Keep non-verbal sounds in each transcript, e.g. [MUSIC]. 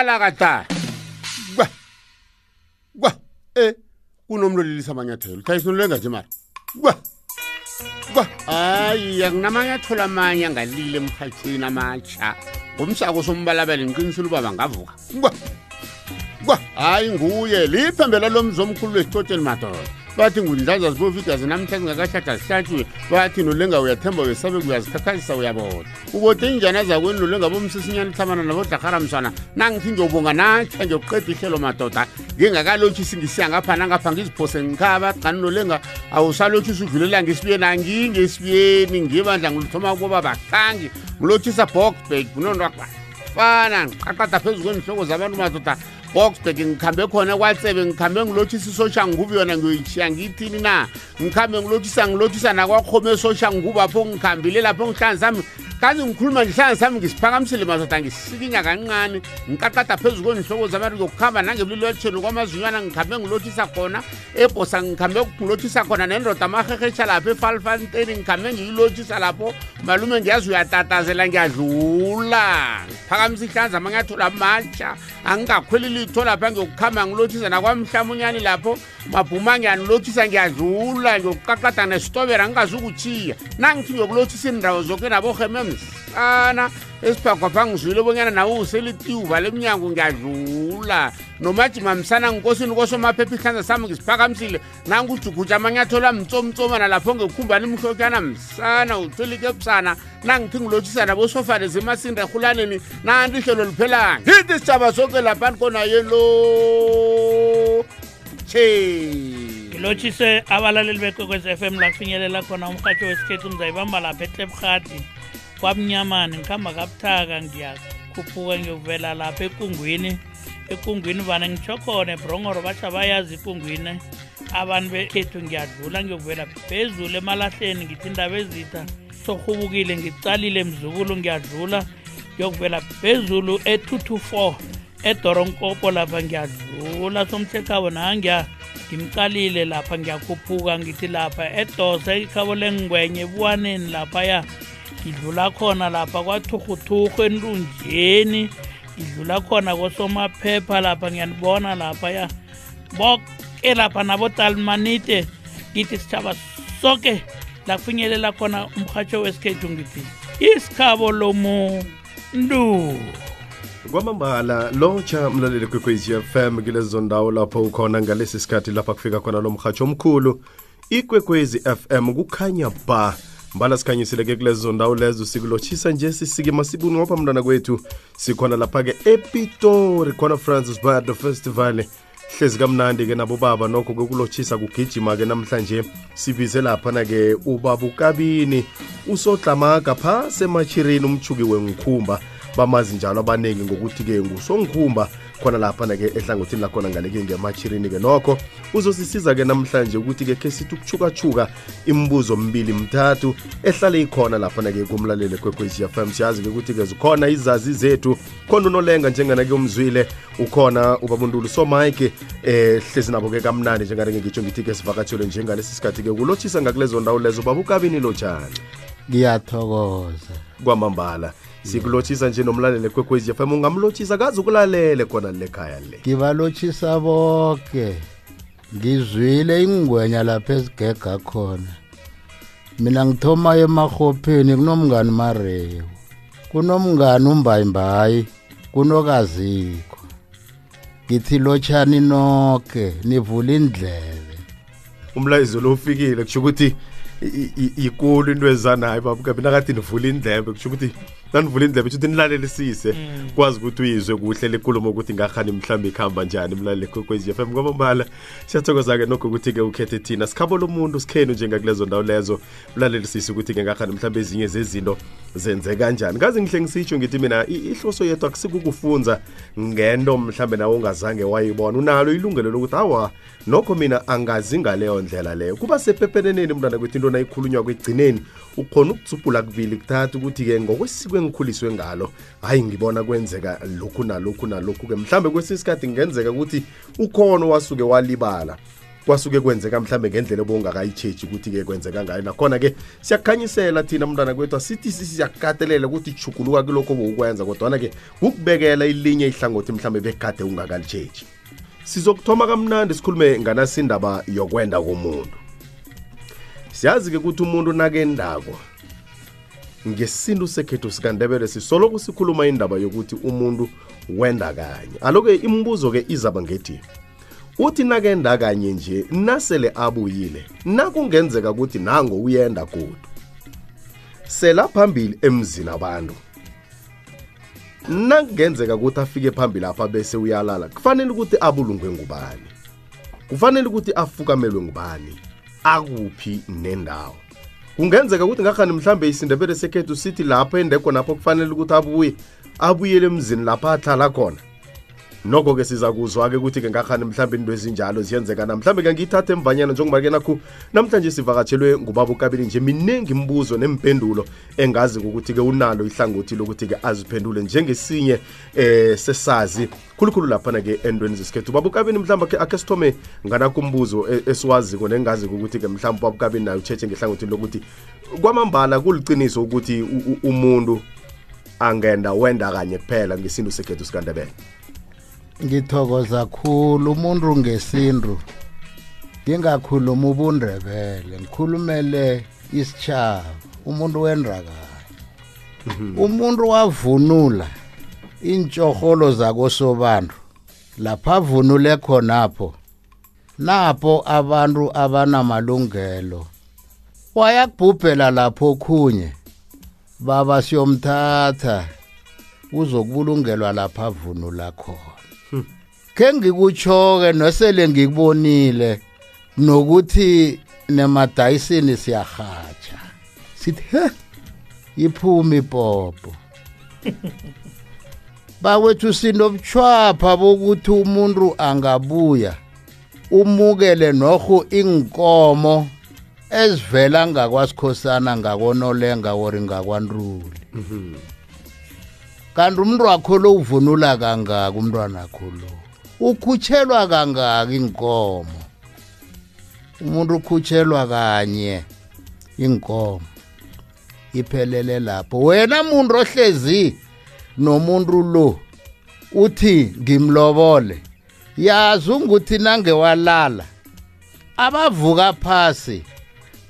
alakata gwa. Gwa. E unomlolilisa amanyathelo. Hlayisinolule ngaje mari. Gwa. Gwa. Hayi akunamanyathelo amanye angalile emhathini amatsha. Ngomsako sombalabele ndiqinisile uba bangavuka gwa kwa hayi nguye liphembe lalomzi omkhulu lwesitshotsheni madoda bathi ngundlaza zibovide azinamhla zingakashada zihlatshwe bathi nolenga uyathemba uyesabe uyazikhakhazisa uyaboda ubode injana zakweni nolengabomsisinyana hlabana nabodlakharamsana nangithi ngiyobonga natsha ngiyokuqeda ihlelo madoda ngingakalotshisi ngisiyangapha nangapha ngiziphose ngikhaba kani nolenga awusalotshisi udlulelanga esibiyeni angingesibiyeni ngibandla nguluthoma kuba bakhangi ngilotshisa bokbek kunontwakwa fana ngiqaqada phezu kwenihloko zabantu madoda boxburg ngikhambe khona kwatsebe ngikhambe ngilotshisa isosha ngubu yona ngiyoyishiya ngiyithini na? Ngikhambe ngilotshisa ngilotshisa nakwakhome esosha ngubu apho ngikhambile lapho ngihlanzi sami. Kazi ngikhuluma ngihlanzi sami ngisiphakamisile madoda ngisikinya kancane. Ngiqaqada phezu kwenihloko zabantu ngokuhamba nangebulilwetsheni kwamazinywana ngikhambe ngilotshisa khona ebhosa ngikhambe ngilotshisa khona nendoda amahehesha lapho efalfanteni ngikhambe ngiyilotshisa lapho. Malume ngiyazi uyatatazela ngiyadlula. Ngiphakamisa ihlanzi amanyathelo amatsha. Angikakhweli ngiyalithola pha ngiyokukhamba ngilothisa nakwamhlamunyani lapho. Mabhuma ngiyanilothisa ngiyadlula ngiyokuqaqada nesitobera ngingazukuchiya nangithi ngiyokulothisa iindawo zonke nabohememsana esiphagwapha ngizwile obonyana nawe uselitiuva lemnyango ngiyadlula nomajima msana ngikosini kosomaphepha ihlanza sami ngisiphakamisile. Nangujuguja amanyathelo amtsomtsomana lapho ngekhumbani imhlotyana msana uthelike busana nangithi ngilotshisa nabosofane zemasinde ehulaneni nanti ihlelo liphela ngithi sitshaba sonke laphani konaye lo. Che ngilotshise abalaleli bekwekwez f m la kufinyelela khona umrhatsho wesikhethu ngizayibamba lapha etlebhati kwamnyamani ngihamba kabuthaka ngiyakhuphuka ngiyokuvela lapha ekungwini ekungwini vana ngitsho khona ebrongoro basha bayazi ikungwini abantu bekhethu ngiyadlula ngiyokuvela phezulu emalahleni ngithi indaba ezitha sohubukile ngicalile mzukulu ngiyadlula ngiyokuvela phezulu e-224 edoronkopo lapha ngiyadlula. Somhlekhabo nangiya ngimcalile lapha ngiyakhuphuka ngithi lapha edosa ikhabo lengwenya ebuwaneni laphaya ngidlula khona lapha kwathurhuthurhu enlunjeni ngidlula khona kosomaphepha lapha ngiyanibona lapha laphaya boke lapha nabotalmanite ngithi sithaba soke la kufinyelela khona umhatsho wesikhethu ngithi isikhabo lomuntu. Kwamambala lotsha mlaleli kwekwezi fm kilezo ndawo lapho ukhona ngalesi sikhathi lapha kufika khona lo mhatsho omkhulu. Ikwekwezi fm kukhanya ba mbala sikhanyisile-ke kulezo ndawo lezo sikulotshisa nje sisike masibuni ngapha mntwana kwethu sikhona lapha-ke epitori khona francis bado festival. Hlezi kamnandi-ke nabo baba nokho kokulotshisa kugijima-ke namhlanje. Sibize laphana-ke ubaba ukabini usodlamaga phasi emachirini umchuki wengikhumba bamazi njalo abaningi ngokuthi-ke ngusongikhumba khona lapha-na-ke ehlangothini lakhona ngale-ke ngemachirini-ke nokho uzosisiza-ke namhlanje ukuthi-ke khe sithi ukuchukachuka imibuzo mbili mthathu ehlale ikhona lapha-na-ke kumlaleli kwekwezi fm siyazi-ke ukuthi-ke zikhona izazi zethu khona unolenga njengana-ke umzwile ukhona ubabundulu. Somike eh hlezi nabo-ke kamnandi njengane-ke ngitsho ngithi-ke sivakatshelwe njengalesi sikhathi-ke kulotshisa ngakulezo ndawo lezo. Baba ukabini lotshani ngiyathokoza. Kwamambala sikulotshisa nje nomlaleli kwekwezi fm ungamlotshisa kazi ukulalele khona lekhaya le. Ngibalotshisa bonke ngizwile ingwenya lapha esigega khona. Mina ngithoma emahopheni kunomngani marewu kunomngani umbayimbayi kunokazikho ngithi lotshani noke nivula indlebe. Umlayizo lo ufikile kusho ukuthi ikulu into ezanayo babukabi nakathi nivula indlebe kusho ukuthi nanivula indlebe ukuthi nilalelisise kwazi ukuthi uyizwe kuhle lekulumo ukuthi ngakhani mhlawumbe ikuhamba njani mlaleli kwekwezi fm kwamambala siyathokoza-ke nokho ukuthi-ke ukhethe thina. Sikhabo lomuntu sikhenu njengakulezo ndawo lezo. Mlalelisise ukuthi-ke ngakhani mhlawumbe ezinye zezinto zenze kanjani. Kazi ngihle ngisitsho ngithi mina ihloso yethu akusikukufunza ngento mhlawumbe nawe ungazange wayibona. Unalo ilungelo lokuthi awa nokho mina angazi ngaleyo ndlela leyo. Kuba sepepeneneni mntwana kwethu into nayikhulunywa kwegcineni ukhona ukutsubhula kubili kuthatha ukuthi-ke ngokwesiko bengikhuliswe ngalo hayi ngibona kwenzeka lokhu nalokhu nalokhu-ke. Mhlambe kwesinye isikhathi kungenzeka ukuthi ukhona wasuke walibala kwasuke kwenzeka mhlambe ngendlela obowungakayitshetshi ukuthi-ke kwenzeka ngayo. Nakhona-ke siyakukhanyisela thina mntwana kwethu asithi siyakukatelela ukuthi juguluka kilokho bowukwenza kodwana-ke kukubekela ilinye ihlangothi mhlambe bekade ungakalitshetshi sizokuthoma kamnandi sikhulume nganasindaba yokwenda komuntu. Siyazi-ke ukuthi umuntu nakendako ngesintu sekhethu sikandebele sisoloko sikhuluma indaba yokuthi umuntu wenda kanye. Aloke imibuzo-ke izaba ngethi uthi nakenda kanye nje nasele abuyile nakungenzeka ukuthi nango uyenda godu? Sela phambili emzini abantu. Nakungenzeka ukuthi afike phambili apha bese uyalala kufanele ukuthi abulungwe ngubani? Kufanele ukuthi afukamelwe ngubani? Akuphi nendawo? Kungenzeka ukuthi ngakhani mhlambe isindebele sekhethu sithi lapho endekho napho kufanele ukuthi abuye abuyele emzini lapho ahlala khona nokho-ke siza kuzwa-ke ukuthi-ke ngakhani mhlawumbe into ezinjalo ziyenzeka. Na mhlawumbe-ke ngiyithathe emvanyana njengoba-ke nakhu namhlanje sivakatshelwe ngubaba ukabili nje miningi imibuzo nempendulo engazi ukuthi-ke unalo ihlangothi lokuthi-ke aziphendule njengesinye eh sesazi khulukhulu laphana-ke entweni zesikhethu. Ubaba ukabini mhlawumbe akhe- sithome nganakho umbuzo e- esiwaziko nengazi-ke ukuthi-ke mhlawumbe ubaba ukabini nayo utshetshe ngehlangothini lokuthi kwamambala kuliciniso ukuthi umuntu angenda wenda kanye kuphela ngesintu sekhethu sikandebele ngithokoza khulu umuntu ngesintu ngingakhuluma ubundebele ngikhulumele isitshaba umuntu wendakanye umuntu wavunula iintshorholo zakosobantu lapha avunule khonapho napho abantu abanamalungelo wayakubhubhela lapho khunye baba siyomthatha uzokubulungelwa lapha avunula khona. Ke ngikutsho-ke nosele ngikubonile nokuthi nemadayisini siyahatsha sithi he iphuma ipopo [LAUGHS] bakwethu sinobuchwapha bokuthi umuntu angabuya umukele norhu inkomo ezivela ngakwasikhosana ngakonolenga wori ngakwantuli kanti umntu wakho lo uvunula kangaka umntwana wakho lo? Ukhutshelwa kangaka inkomo umuntu ukhutshelwa kanye inkomo iphelele lapho. Wena muntu ohlezi nomuntu lo uthi ngimlobole yazi unguthi nange walala abavuka phasi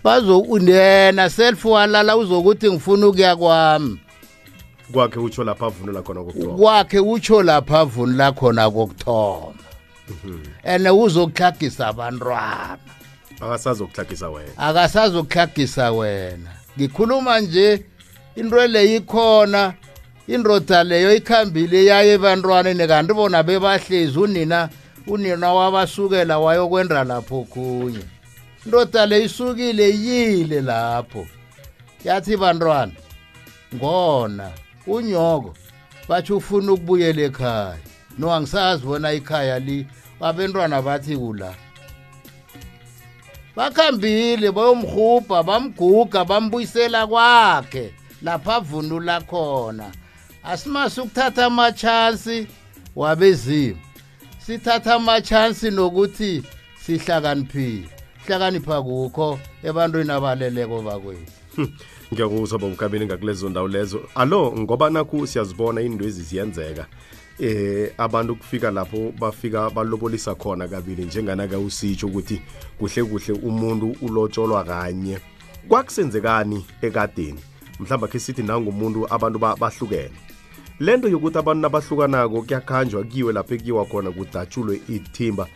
bazokuyena self walala uzokuthi ngifuna ukuya kwami. Kwakhe utsho lapha avunula khona kokuthoma. Kwakhe utsho lapha avunula khona kokuthoma. Ene uzokuhlagisa abantwana. Akasazokuhlagisa wena. Akasazokuhlagisa wena. Ngikhuluma nje into leyo ikhona indoda leyo ikhambile yaye ebantwaneni kanti bona bebahlezi unina unina wabasukela wayokwenda lapho kunye indoda le isukile yile lapho. Yathi bantwana ngona unyoko bathi ufuna ukubuyela ekhaya. No angisazi bona ikhaya li abentwana bathi kula. Bakhambile bayomrhubha bamguga bambuyisela kwakhe lapha avunula khona. Asimasi ukuthatha amachansi wabezimu sithatha amachansi nokuthi sihlakaniphile. Hlakanipha kukho ebantwini abaleleko bakwethu. [LAUGHS] ngiyakuzwa bobukabini ngakulezo ndawo lezo. Alo ngoba nakhu siyazibona indwezi ezi ziyenzeka. Eh abantu kufika lapho bafika balobolisa khona kabili njenganaka usitsho ukuthi kuhle kuhle umuntu ulotsholwa kanye. Kwakusenzekani ekadeni? Mhlawumbe khe sithi nangumuntu abantu ba- bahlukene. Lento yokuthi abantu nabahlukanako kuyakhanjwa kiwe lapho ekiwa khona kudatshulwe ithimba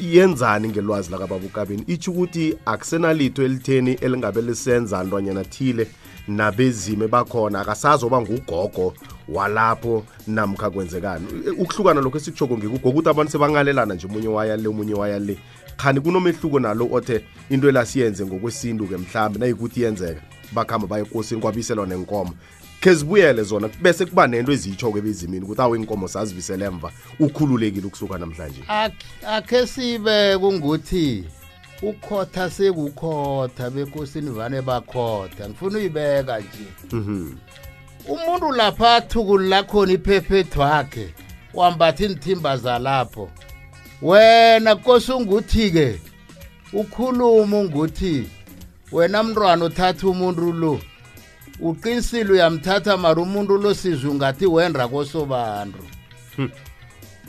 yenzani ngelwazi lakababukabini? Itsho ukuthi akusenalitho elitheni elingabe lisenza ntwanyana thile nabezime bakhona akasazoba ngugogo walapho namkha kwenzekani? Ukuhlukana lokho esikushoko ngikugo ukuthi abantu sebangalelana nje omunye waya le omunye waya le. Khani kunomehluko nalo othe into elasiyenze ngokwesintu-ke mhlawumbe nayikuthi yenzeka bakuhamba baye ekosini kwabiselwa nenkomo khe zibuyele zona bese kuba nento eziyitsho-ke ebezimini ukuthi awu inkomo sazibisele emva ukhululekile ukusuka namhlanje. Ak- akhe sibe kunguthi ukhotha sekukhotha bekosini vane bakhotha. Ngifuna uyibeka nje. Mhm. umuntu lapha athukulula khona iphephethu wakhe wambatha inthimba zalapho. Wena kose unguthi-ke ukhuluma unguthi wena mntwana uthatha umuntu lo uqinisile uyamthatha mara umuntu lo sizwe ungathi wenda kosobantu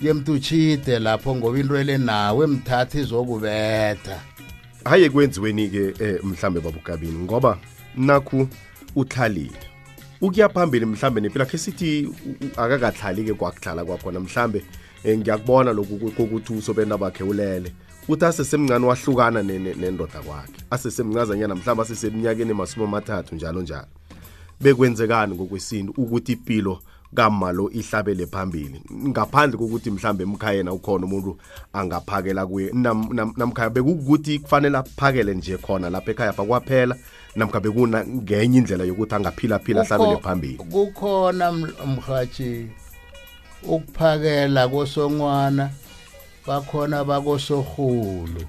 yemtuchide lapho ngoba into ele nawe mthatha izokubetha. Haye kwenziweni-ke eh, mhlambe babukabini ngoba nakhu uhlalile ukuya phambili mhlambe nempilo akhe sithi akakahlali-ke kwakuhlala kwakhona mhlambe eh, ngiyakubona lokhu ku- kokuthi usobena bakhe ulele. Uthi asesemncane wahlukana ne- ne- nendoda kwakhe. Asesemncazanyana mhlawumbe aseseminyakeni emasumi amathathu njalo njalo bekwenzekani ngokwesintu ukuthi impilo kamalo ihlabele phambili? Ngaphandle kokuthi mhlambe emkhayena ukhona umuntu angaphakela kuye nam- nam- namkhaya bekukuthi kufanele aphakele nje khona lapha ekhaya pha kwaphela namkha bekuna ngenye indlela yokuthi angaphila-phila ahlabele phambili? kukhona mhathi ukuphakela kosongwana bakhona bakosorhulu.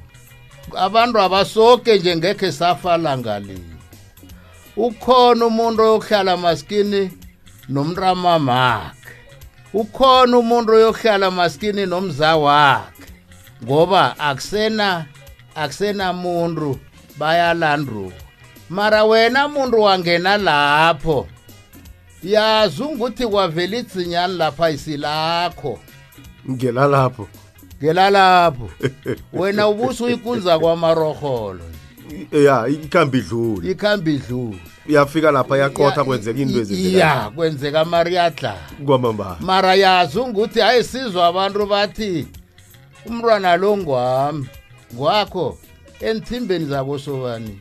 Abantu abasoke nje ngekhe safala ngalinye ukhona umuntu oyokuhlala maskini nomntamamakhe ukhona umuntu oyokuhlala maskini nomza wakhe ngoba akusena akusenamuntu bayalanduka mara wena muntu wangena lapho yazi ukuthi kwavela idzinyani lapha isilakho. Ngela lapho. Ngela lapho. Wena ubusa uyikunza kwamarorholo ya ikhambi idlule. Ikhambi idlula uyafika lapha yaqotha kwenzeka into ya kwenzeka mariyadlala kwamambala mara yazi ukuthi hayi sizwa abantu bathi umntwana lo ngwami ngwakho enthimbeni zakosobani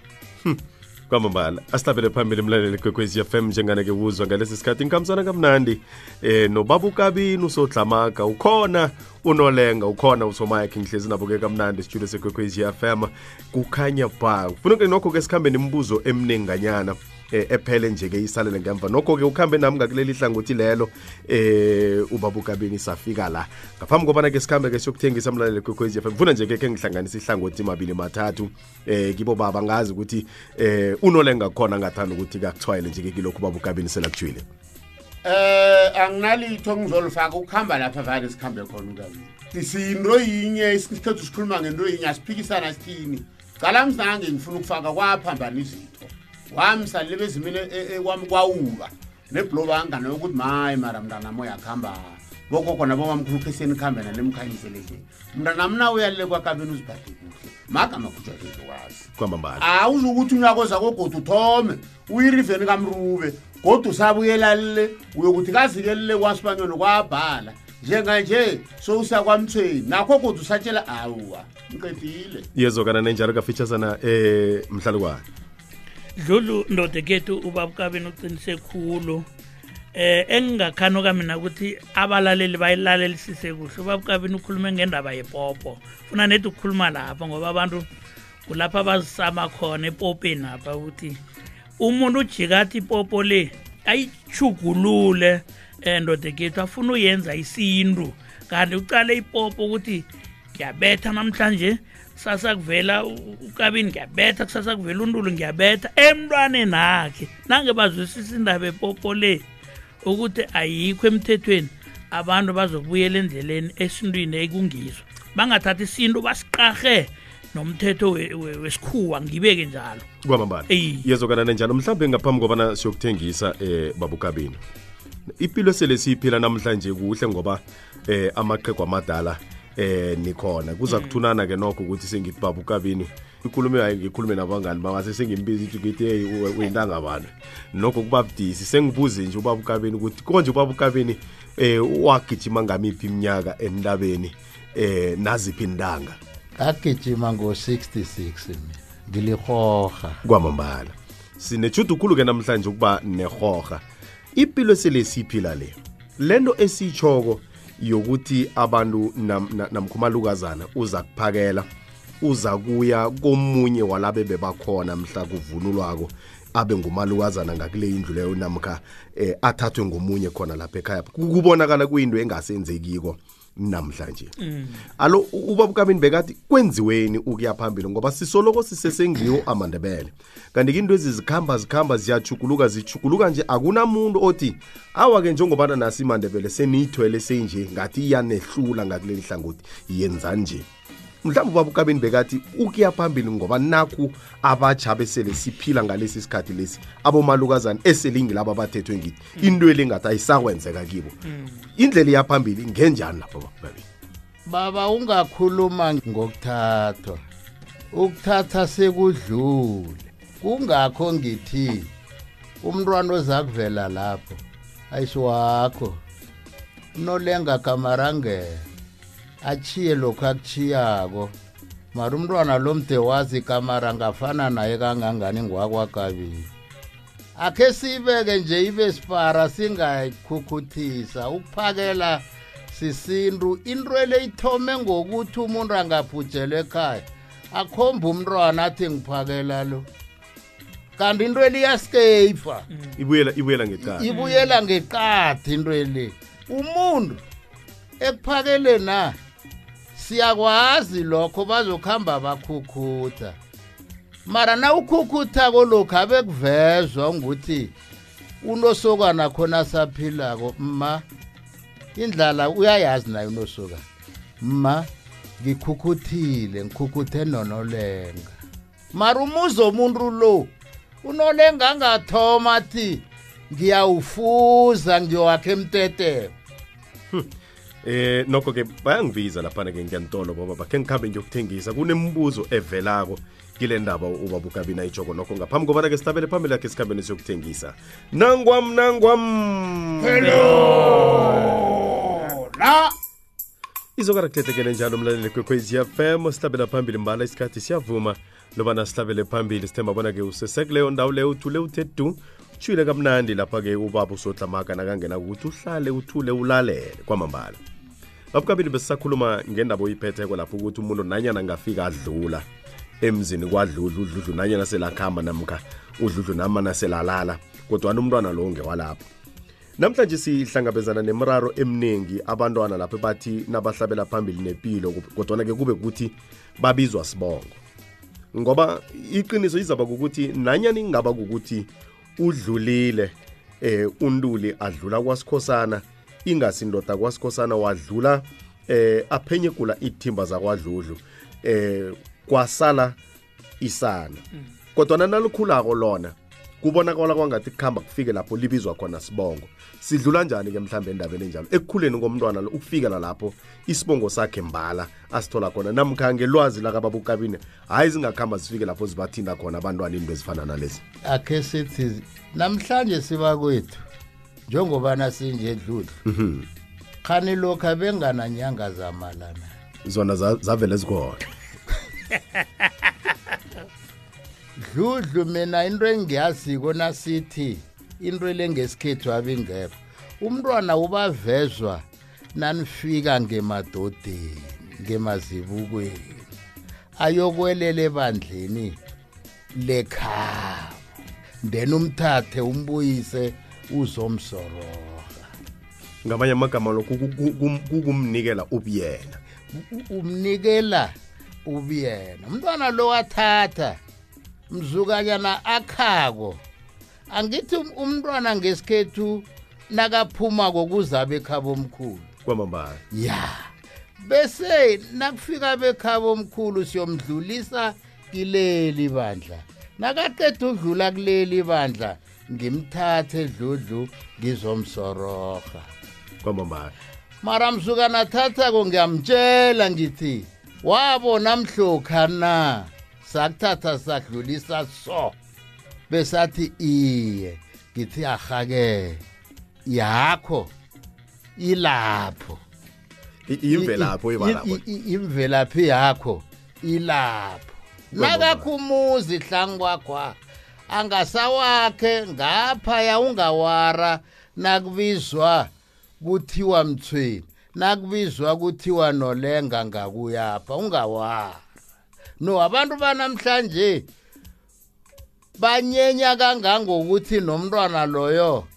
kwamambala asihlabele phambili mlaleli kwekwezi fm njengane-ke uzwa ngalesi sikhathi. Inkhambisana kamnandi. Eh nobaba ukabini usodlamaga ukhona unolenga ukhona usomayakhe ngihlezi nabo-ke kamnandi studio sekwekwezi fm kukhanya ba kufuneka nokho-ke sikhambe nemibuzo eminenganyana eh, ephele nje-ke isalele ngemva nokho-ke ukhambe nami ngakuleli hlangothi lelo eh ubaba ukabini safika la ngaphambi kobana-ke sikhambe-ke siyokuthengisa mlaleli kwekwezi fm funa nje-ke khe ngihlanganisa ihlangothi mabili mathathu eh kibo baba ngazi ukuthi eh unolenga khona ngathanda ukuthi kakuthwayele nje-ke kilokhu ubaba ukabini selakujwile Eh anginalitho ngizolifaka ukuhamba lapha vale sikhambe khona ukabili. Sinto yinye isikhethu sikhuluma ngento yinye asiphikisana sithini. Cala msange ngifuna ukufaka kwaphambana izitho. wamsa lebezimini e, e, kwawuka. Nebhlo bangane yokuthi maye mara mntanami uyakuhamba bogogo nabo bamkhulukhe senikhambe nale mkhanyise leje mntanami na uyalile kwakabeni uziphathe kuhle. Magama kujaezokazi awuzukuthi unyako zakogodi uthome uyiriveni kamrube. Godwa usabuyelalile uyokuthi kazikelile kwasibanyoni kwabhala. Njenganje sousa kwamthweni nakho kodwa usatshela awuwa ngiqedile. Yezo kana nenjalo kafitshasana um eh, mhlalukwane dlulu ndodekethu ubabukabini uqinise khulu. Eh engingakhanoka mina ukuthi abalaleli bayilalelisise kuhle. Ubabukabini ukhulume ngendaba yepopo. Funa nedi ukukhuluma lapha ngoba abantu kulapha bazisama khona epopeni apha ukuthi umuntu ujikathi ipopo le ayichugulule um ndodekethu afuna uyenza isintu. Kanti ucale ipopo ukuthi ngiyabetha namhlanje kusasa kuvela ukabini ngiyabetha kusasa kuvela untulu ngiyabetha. Emntwaneni akhe nange bazwisisa indaba epopo le ukuthi ayikho emthethweni abantu bazokubuyela endleleni esintwini ekungizo bangathathi isintu basiqarhe nomthetho we- we- wesikhuwa ngibeke njalo. Kwamambala Ey. yezokana nenjalo mhlawumbe ngaphambi kobana siyokuthengisa eh babukabini impilo sele siyiphila namhlanje kuhle ngoba eh amaqhegu amadala eh nikhona. Kuza kuthunana ke nokho ukuthi sengithi babukabini ikhulume hayi ngikhulume nabangani bangase sengimbiza ithi ngithi hey uyintanga abantu nokho kuba budisi. Sengibuze nje ubaba ukabini ukuthi konje ubaba ukabini eh wagijima ngamiphi iminyaka entabeni eh naziphi intanga ngagijima ngo-66 mina. Ngilihoha kwamambala. Sinejudu khulu-ke namhlanje ukuba nehoha impilo sele siyiphila le? Lento esiyitshoko yokuthi abantu nam- na- namkhumalukazana uza kuphakela uza kuya komunye walabe bebakhona mhla kuvunulwako abe ngumalukazana ngakule indlu leyo namkha eh, athathwe ngomunye khona lapha ekhaya. Kubonakala kuyinto engasenzekiko. Namhlanje. Alo u- ubaba ukabini bekathi kwenziweni ukuya phambili ngoba sisoloko sisesengiwo amandebele. Kanti-ke into ezi zikhamba zikhamba ziyachuguluka zichuguluka nje. Akunamuntu othi awa-ke njengobana nasi imandebele seniyithwele senje ngathi iyanehlula ngakuleli hlangothi yenzani nje mhlawumbe ubaba ukabini bekathi ukuya phambili ngoba nakhu abatsha besele siphila ngalesi sikhathi lesi abomalukazana eselingilabo abathethwe ngithi into le ngathi ayisakwenzeka kibo. Indlela iyaphambili ngenjani lapho baba ukabini? Baba ungakhuluma ngokuthathwa. Ukuthatha sekudlule. Kungakho ngithi umntwana oza kuvela lapho ayisiwakho unolenga kamarangela. Achiye lokhu akuchiyako mara umntwana lo mde wazi kamara ngafana naye kangangani ngwakwakabili. Akhe siyibeke nje ibe sipara singayikukhuthisa ukuphakela sisintu. Into le ithome ngokuthi umuntu angabhujelwe ekhaya. Akhombe umntwana athi ngiphakela lo. Kanti into le iyaskeyifa ibuyela ibuyela ngecala ibuyela ngeqadi into le umuntu ekuphakele na siyakwazi lokho bazokuhamba bakhukhutha. Mara na ukhukhutha kolokhu abe kuvezwa nguthi unosokana khona saphilako ma indlala uyayazi naye unosokana. Ma ngikhukhuthile ngikhukhuthe nonolenga. Mara umuzi omuntu lo unolenga angathoma athi ngiyawufuza ngiyowakhe emteteko eh nokho ke bayangibiza laphana ke ngiyantolo baba bakhe ngikhambe ngiyokuthengisa. Kunemibuzo evelako kile ndaba ubaba ukabina ijoko nokho ngaphambi kobana ke sitabele phambili yakhe sikhambeni siyokuthengisa nangwam nangwam. La! Izokarakutethekele njalo mlaleli kwekwezi fm sihlabela phambili mbala isikhathi siyavuma lobana sihlabele phambili. Sithemba bona-ke usesekuleyo ndawo leyo uthule uthe du kamnandi lapha-ke ubaba usodlamaka nakangena ukuthi uhlale uthule ulalele kwamambala babukabili besisakhuluma ngendaba oyiphetheko lapho ukuthi umuntu nanyana angafika adlula emzini kwadludlu udludlu nanyana selakhamba namkha udludlu namana selalala kodwana umntwana lo ngewalapho. Namhlanje sihlangabezana nemiraro eminingi abantwana lapho bathi nabahlabela phambili nempilo kodwana-ke kube kuthi babizwa sibongo. Ngoba iqiniso izaba kukuthi nanyani ingaba kukuthi udlulile eh untuli adlula kwasikhosana ingasindoda kwasikhosana wadlula eh aphenye kula ithimba zakwadludlu eh kwasala isana. Kodwa nalikhulako lona kubonakala kwangathi kuhamba kufike lapho libizwa khona sibongo. Sidlula njani ke mhlawumbe endabeni enjalo? Ekukhuleni komntwana lo ukufikela lapho isibongo sakhe mbala asithola khona. Namkhange lwazi hhayi hayi zingakuhamba zifike lapho zibathinda khona abantwana into ezifana nalezi. Akhe sithi namhlanje siba kwethu njengobana sinje dludlu khani lokhu abengananyanga zamalana? Zona za- zavele zikhona dludlu mina into engiyaziko nasithi into le ngesikhethu abingekho. Umntwana ubavezwa nanifika ngemadodeni ngemazibukweni. Ayokwelela ebandleni lekhabo. Then umthathe umbuyise uzomsoroha ngamanye amagama lokhu ku- ku- ku- kukumnikela ubuyena. Umnikela ubuyena. Umntwana lo wathatha mzukanyana akhako angithi um- umntwana ngesikhethu nakaphuma kokuzabe ekhabo omkhulu. Kwamambala. Ya bese nakufika bekhabo omkhulu siyomdlulisa kileli bandla. Nakaqeda udlula kuleli bandla ngimthathe dludlu ngizomsoroha kwamambala. Mara msukana thathako ngiyamtshela ngithi wabona mhlokha na? Sakuthatha sadlulisa so. Besathi iye ngithi ahake yakho ilapho. Imvelapho ibalapho imvelaphi yakho ilapho. Kwamambala. nakakho umuzi hlangu kwakwa angasawakhe ngaphaya ungawara nakubizwa kuthiwa mthweni nakubizwa kuthiwa nolenga ngakuyapha ungawara. No abantu banamhlanje banyenya kangangokuthi nomntwana loyo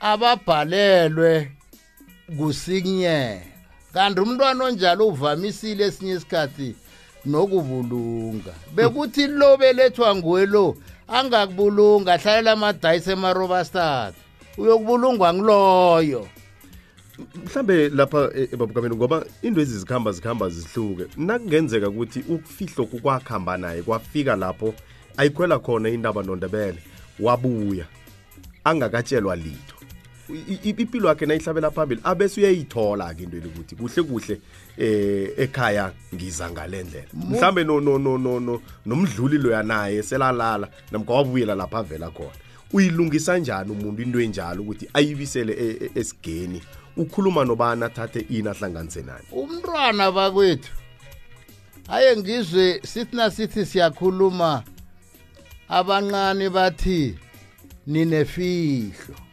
ababhalelwe kusinyeka kanti umntwana onjalo uvamisile esinye isikhathi nokubulunga. Bekuthi lo belethwa nguwe lo angakubulunga ahlalela amadayisi emarobastad uyokubulungwa ngiloyo. Mhlambe lapha e- ebabukameni ngoba into ezi zikhamba zikhamba zihluke. Nakungenzeka ukuthi ukufihlo kwakhamba naye kwafika lapho ayikhwela khona indaba nondebele wabuya angakatshelwa litho impilo yakhe nayihlabela phambili abese uyayithola-ke into elikuthi kuhle kuhle eh ekhaya ngiza ngale ndlela. Mhlambe no- no- no- no- no- nomdluli loya naye selalala namka wabuyela lapha avela khona. Uyilungisa njani umuntu into enjalo ukuthi ayibisele e- e- esigeni? Ukhuluma nobani athathe ini ahlanganise nani? Umntwana bakwethu aye ngizwe sithi nasithi siyakhuluma abancane bathi ninefihlo.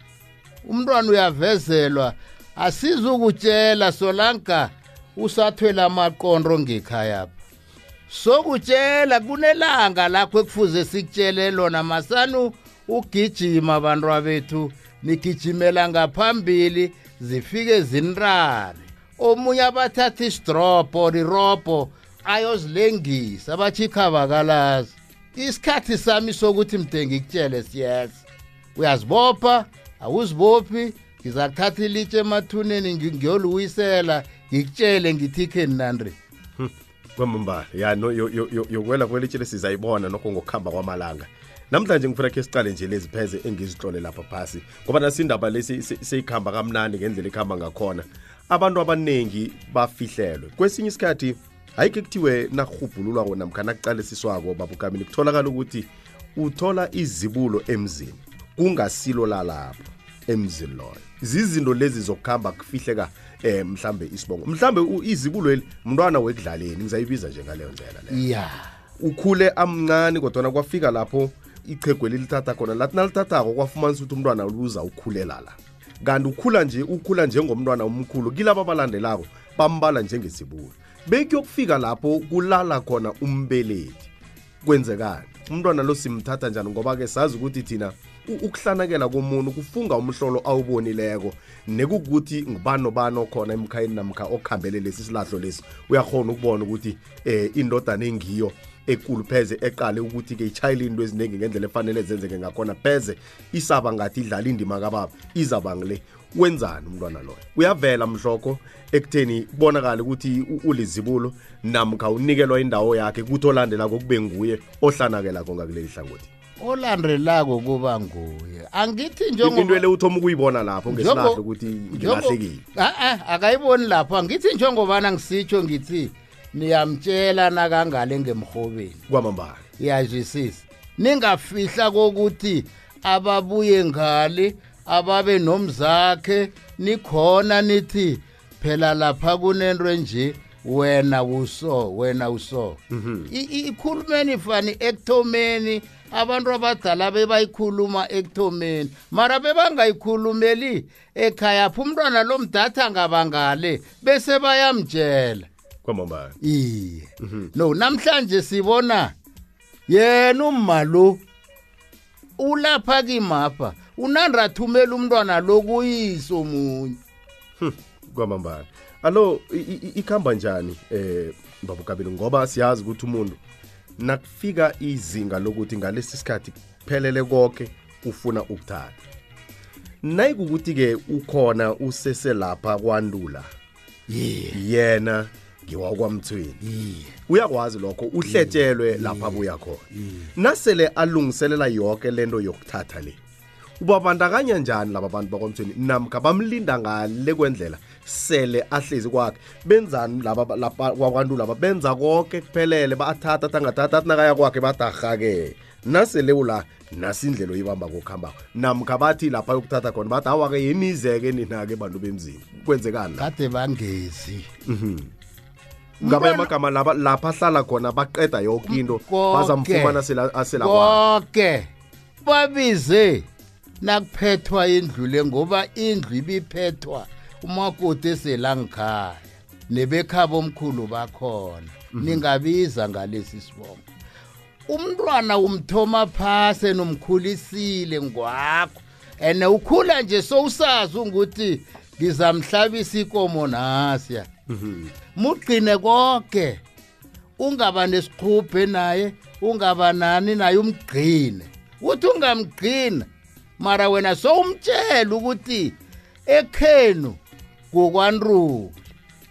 Umntwana uyavezelwa. Asizukutshela solanka usathwela amaqondo ngekhayapha sokutshela kunelanga lakho ekufuze sikutshele lona masanu ugijima abantwa bethu nigijimela ngaphambili zifike zinrare omunye abathatha isidrobho rirobho ayozilengisa bathi ikhabakalazi isikhathi sami sokuthi mde ngikutshele siyeza. Uyazibopha? Awuzibophi ngiza kuthatha ilitshe emathuneni ngi- ngiyoluyisela ngikutshele ngithi kheni nandri kwamambala ya yokwela kwelitshele sizayibona nokho ngokuhamba kwamalanga. Namhlanje ngifuna khe siqale nje lezi pheze engizihlole lapha phasi ngoba nasindaba lesi se- seyikhamba kamnandi ngendlela ikuhamba ngakhona. Abantu abaningi bafihlelwe. Kwesinye isikhathi ayikho kuthiwe nakurhubhululwako namkha nakuqalisiswako babukamini kutholakala ukuthi uthola izibulo emzini kungasilo lalapho emzini loyo. Zizinto lezi zokuhamba kufihleka eh mhlambe isibongo. Mhlambe izibulweli mntwana wekudlaleni ngizayibiza nje njengaleyo ndlela leyo. Ya. Ukhule amncane kodwana kwafika lapho ichegweli lithatha khona. Lathi nalithathako kwafumanisa ukuthi umntwana luza ukhulela la. Kanti ukhula nje ukhula njengomntwana omkhulu kilabo abalandelako bambala njengesibulo bekuyokufika lapho kulala khona umbeleki. Kwenzekani umntwana lo simthatha njani? Ngoba-ke sazi ukuthi thina ukuhlanakela komuntu kufunga umhlolo awubonileko. Nekukuthi ngubani nobani okhona emkhayeni namkha okuhambele lesi silahlo lesi. Uyakhona ukubona ukuthi eh indodana engiyo ekulu pheze eqale ukuthi-ke itshayela into eziningi ngendlela efanele zenzeke ngakhona. Pheze isaba ngathi idlala indima kababa izaba ngile wenzani umntwana loyo uyavela mhlokho ekutheni kubonakale ukuthi ulizibulo namkha unikelwa indawo yakhe kuthi olandelako kube nguye ohlanakelako ngakuleli hlangothi olandelako kuba nguye. Angithi into njengoba le uthoma ukuyibona lapho ngesilahlo ukuthi ngilahlekile Ah, ah, akayiboni lapho. Angithi njengobana ngisitsho ngithi niyamtshela nakangale ngemrhobeni. Kwamambala. Iyazwisisa ningafihla kokuthi ababuye ngale ababe nomzakhe nikhona nithi phela lapha kunento enje wena uso wena uso. I- ikhulumeni fani ekuthomeni abantu abadala bebayikhuluma ekuthomeni. Mara bebangayikhulumeli ekhaya pha umntwana lo mdatha ngabangale bese bayamtshela kwamambala. Iye. No namhlanje sibona yena umma lo ulapha kimapha unandathumela umntwana lo kuyiso munye kwamambala. Alo ikhamba njani eh babukabili ngoba siyazi ukuthi umuntu nakufika izinga lokuthi ngalesi sikhathi kuphelele konke ufuna ukuthatha. Nayikukuthi-ke ukhona useselapha kwandula ye yena ngiwakwamthweni uyakwazi lokho uhletshelwe lapha abuya khona. Nasele alungiselela yonke lento yokuthatha le ubabandakanya njani laba bantu bakwamthweni? Namkha bamlinda ngale kwendlela? Sele ahlezi kwakhe. Benzani kwabantu laba benza konke kuphelele. Ba-athatha athangathatha athi nakaya kwakhe badarha-ke nasele ula nasi indlela oyibamba kokuhambako namkha bathi lapha yokuthatha khona bathi awa-ke yemizeke nina-ke bantu bemzini. Kwenzekani kade bangezi. Ngabanye Umntwana- amagama laba- lapha ahlala khona baqeda yonke into. Bazamfumana sela- asela konke babize nakuphethwa indlu le ngoba indlu ibiphethwa. Umakoti eselangikhaya nebekhaba omkhulu bakhona. Ningabiza ngalesi sibongo. Umntwana umthoma phasi nomkhulisile ngwakho. And ukhula nje sowusazi ukuthi ngizamhlabisa ikomo nasiya mugcine konke ungaba nesiqhubhe naye ungaba nani naye umgcine. Uthi ungamgcina mara wena sowumtshela ukuthi ekhenu kokwanruku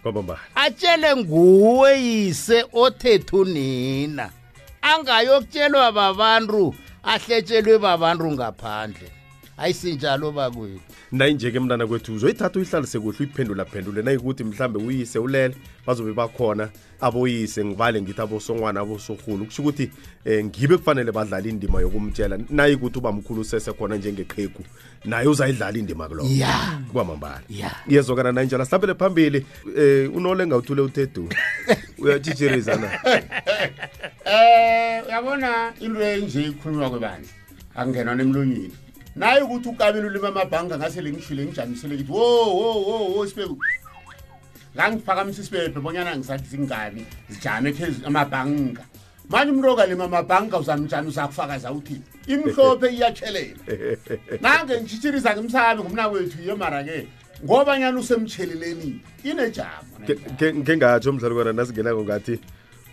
kwamambala atshele nguwe yise othethu nina. Angayokutshelwa babantu ahletshelwe babantu ngaphandle. Ayisinjalo bakwethu. Nayinje-ke mntana kwethu uzoyithatha uyihlalise kuhle uyiphendula phendule. Nayikuthi mhlambe uyise ulele bazobe bakhona. Aboyise ngivale ngithi abosongwana abosorhulu. Kusho ukuthi um ngibe kufanele badlala indima yokumtshela nayikuthi uba mkhulu usese khona njengeqhegu naye uzayidlala indima kulo ya. Kwamambala ya. Iyezokana nayinjalo. Sihlabele phambili um unolenga uthule uthedu [LAUGHS] uyatshitshiriza na? Eh uyabona into enje ikhulunywa kwebandla akungenwa nemlonyeni naye ukuthi ukabini ulima amabhanga ngasele ngishile ngijamisele ngithi wo wo wo wo sibebe ngangiphakamisa isibebe bonyana ngisathi zingabi zijame phezulu amabhanga manje umuntu okalima amabhanga uzamjani uzakufakaza uthini imhlophe iyatshelela. [LAUGHS] Nange ngishitshiriza ngimsabi ngumnakwethu ye mara-ke ngobanyana usemtsheleleni inejamo ngengatsho mdlalo kona nasingenako ngathi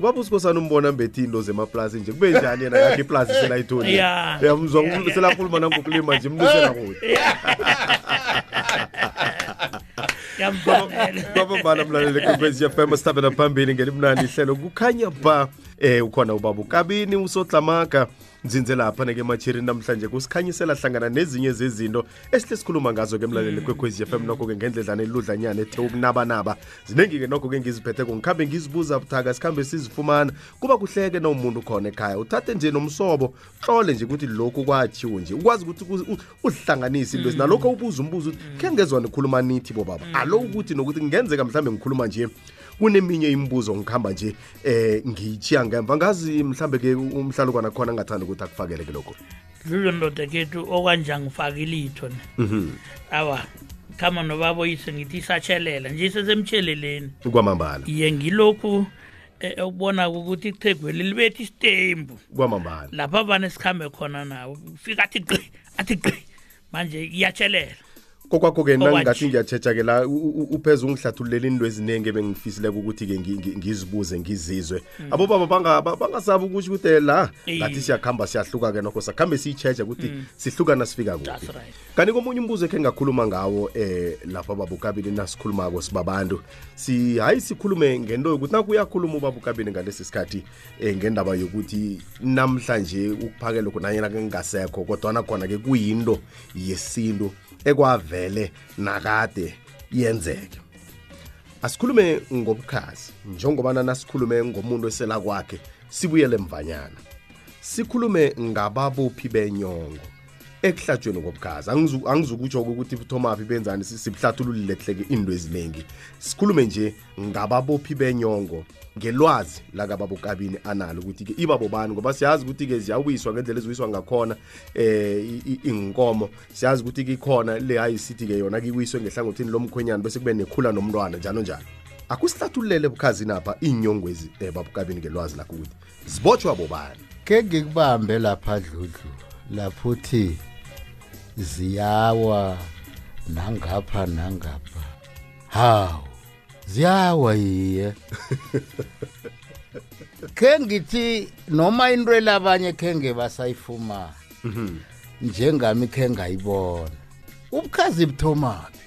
ubaba usikosana umbona mbethi into zemaplasi nje? Kube njani yena yakhe iplasi selayithoni Ya. yamzwa selakhuluma nangokulima nje mlusela kude [LAUGHS] [LAUGHS] kwamambala mlaleli kwekwezi fm sithabela phambili ngelimnandi ihlelo kukhanya ba. Eh ukhona ubaba ukabini usotlamaga nzinze lapha neke machirini namhlanje kusikhanyisela hlangana nezinye zezinto esihle sikhuluma ngazo ke mlaleli kwekwezi fm nokho-ke ngendledlana eludlanyana ethe ukunabanaba ziningi-ke nokho-ke ngiziphetheko ngikhambe ngizibuza buthaka sikhambe sizifumana. Kuba kuhleke nawumuntu khona ekhaya uthathe nje nomsobo hlole nje ukuthi lokhu kwatshiwo nje. Ukwazi ukuthi uzihlanganise into ezi nalokho ubuza umbuzo ukuthi khe ngezwa nikhuluma nithi bobaba? Alo ukuthi nokuthi kungenzeka mhlawumbe ngikhuluma nje kuneminye imibuzo ngikhamba nje eh ngiyitshiya ngemva. Ngazi mhlambe ke umhlalo kwana khona ngathanda ukuthi akufakele ke lokho dlule ndoda kethu okwanja ngifake ilitho ne awa khama nobaboyise ngithi isatshelela. Nje sesemtsheleleni kwamambala. Ye ngilokhu eh, okubona ukuthi ichegweli libethi isitembu. Kwamambala. Lapha bane sikhambe khona nawo fika athi gqi athi gqi manje iyatshelela kokwakho-ke Okwanje. nangingathi ngiyatshetsha-ke la upheze ungihlathululela into eziningi ebengifisile ukuthi-ke ngi- ngi- ngizibuze ngizizwe. Abobaba banga- ba- bangasabi ukuthi ukuthi la ngathi siyakuhamba siyahluka-ke nokho sakhambe siyitsheje ukuthi sihlukana sifika kuphi. Kanti komunye umbuzo ekhe ngakhuluma ngawo eh lapha babukabini nasikhulumako sibabantu si hayi sikhulume ngento yokuthi nakuyakhuluma ubabukabini ngalesi sikhathi eh ngendaba yokuthi namhlanje ukuphakela lokhu nanyena kungasekho kodwana khona-ke kuyinto yesintu ekwavele nakade yenzeke. Asikhulume ngobukhazi njengobana nasikhulume ngomuntu esela kwakhe sibuyele mvanyana. Sikhulume ngababophi benyongo. Ekuhlatshweni kobukhazi Angizu- angizukutsho-ke ukuthi thomaphi benzani si- sibuhlathululile kuhleke into eziningi. Sikhulume nje ngababophi benyongo ngelwazi lakababokabini analo ukuthi-ke ibabo bani ngoba siyazi ukuthi-ke ziyawiswa ngendlela eziwiswa ngakhona eh i- i- inkomo siyazi ukuthi-ke ikhona le ayisithi-ke yona kiwiswe ngehlangothini lomkhwenyana bese kube nekhula nomntwana njalo njalo. Akusihlathululele ebukhazini apha iinyongwezi um babukabini ngelwazi lakho ukuthi zibotshwa bobani? Ke ngikubambe lapha dludlu lapho uthi ziyawa. Nangapha nangapha. Hawu ziyawa yiye [LAUGHS] ke ngithi noma into elabanye khe ngebasayifumana njengami khe ngayibona. Ubukhazi buthomaphi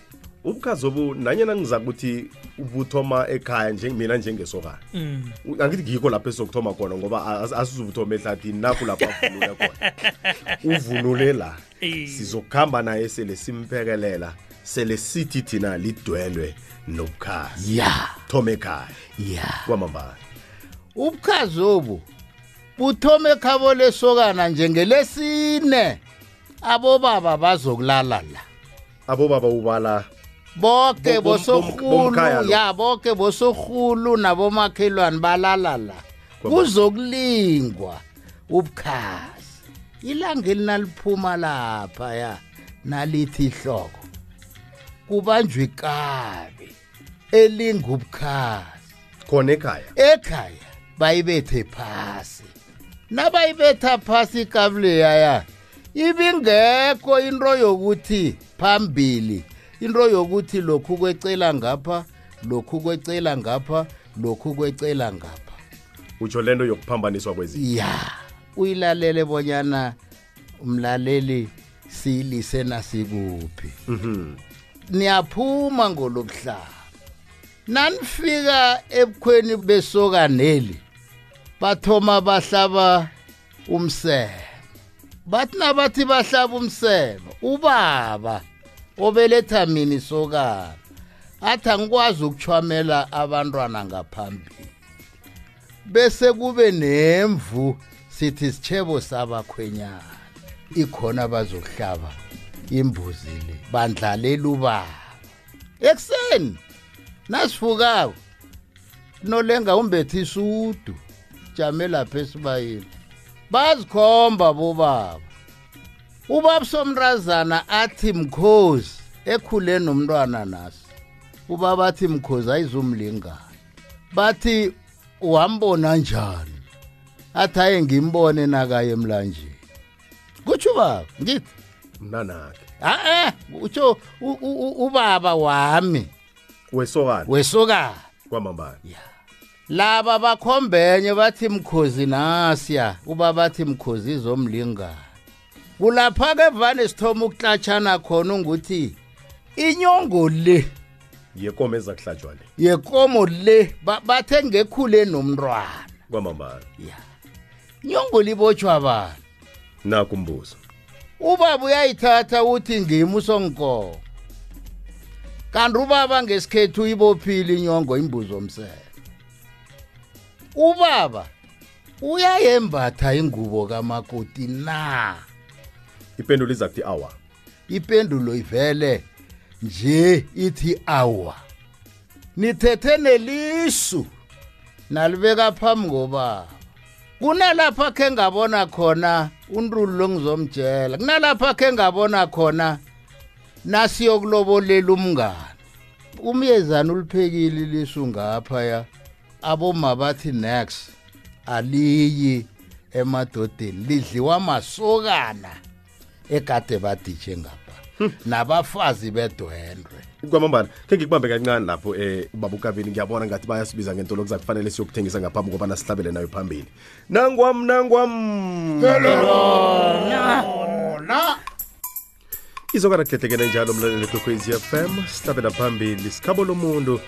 ubukhazi obu nanyena ngiza ukuthi ubuthoma ekhaya mina njengesokana Mm. angithi ngikho lapho esokuthoma khona ngoba as- asizubuthoma ehlathini nakho lapho avunule khona. [LAUGHS] Uvunule la. Sizokuhamba naye sele simphekelela sele sithi thina lidwendwe nobukhazi. Ya. Thoma ekhaya. Ya. Kwamambala. Ubukhazi obu buthoma ekhabo lesokana njengelesine abobaba bazokulala la. Abobaba ubala boke Bo- bom- bom- bomkhaya bosorhulu lo. ya boke bosorhulu nabomakhelwane balala la. Kwaba- kuzokulingwa ubukhazi. Ilanga elinaliphuma lapha ya nalithi ihloko. Kubanjwe ikabi elingubukhazi. Khona ekhaya? Ekhaya bayibethe phasi. Nabayibetha phasi ikabuleya ya ibingekho into yokuthi phambili into yokuthi lokhu kwecela ngapha lokhu kwecela ngapha lokhu kwecela ngapha. Utsho lento yokuphambaniswa kwezinto ya. Uyilalele bonyana umlaleli siyilise nasikuphi. Niyaphuma ngolobuhlaba nanifika ebukhweni besokaneli bathoma bahlaba umseme. Bathi nabathi bahlaba umseme ubaba obeletha mina isokana athi angikwazi ukuchwamela abantwana ngaphambili. Bese kube nemvu sithi sitshebo sabakhwenyana ikhona bazokuhlaba imbuzi le bandlalela ubaba ekuseni nasifukako nolenga umbethe isudu jame lapha esibayeni. Bazikhomba bobaba. Ubaba somrazana athi mkhozi ekhule nomntwana nasi. Ubaba athi mkhozi ayizumlingana bathi wambona njani? Athi aye ngimbone nakaye emlanjeni kutsho ubaba ngithi mnanakhe. A-e utsho u- u- u- ubaba wami. Wesokana. Wesokana. Kwamambala. Laba bakhombenye bathi mkhozi nasiya uba bathi mkhozi izomlingana kulapha-ke vane sithoma ukutlatshana khona unguthi inyongo le. Yekomo ezakuhlatshwa le. Yekomo le ba- bathe ngekhule nomntwana. Kwamambala. Ya. Inyongo libotshwa bani? Nakho umbuzo ubaba uyayithatha uthi ngimi usonkomo kanti ubaba ngesikhethu uyibophile inyongo imbuzo omsele ubaba uyayembatha ingubo kamakoti na? Ipendulo iza kuthi awa. Ipendulo ivele nje ithi awa. Nithethe nelisu nalibeka phambi kobaba. Kunalapha khe ngabona khona unrulu lo ngizomtshela kunalapha khe ngabona khona nasiyokulobolela umngane umyezana uliphekile ilisu ngaphaya aboma bathi next aliyi emadodeni lidliwa masokana egade baditshe ngapha. [LAUGHS] nabafazi bedwendwe kwamambala khe ngikubambe kancane lapho um babukabini ngiyabona ngathi bayasibiza ngentolo kuza kufanele siyokuthengisa ngaphambi kobana sihlabele nayo phambili. Nangwam nangwam. Izokana kuhlehlekene njalo mlaleli kwekhwezi fm sihlabela phambili. Sikhabo lomuntu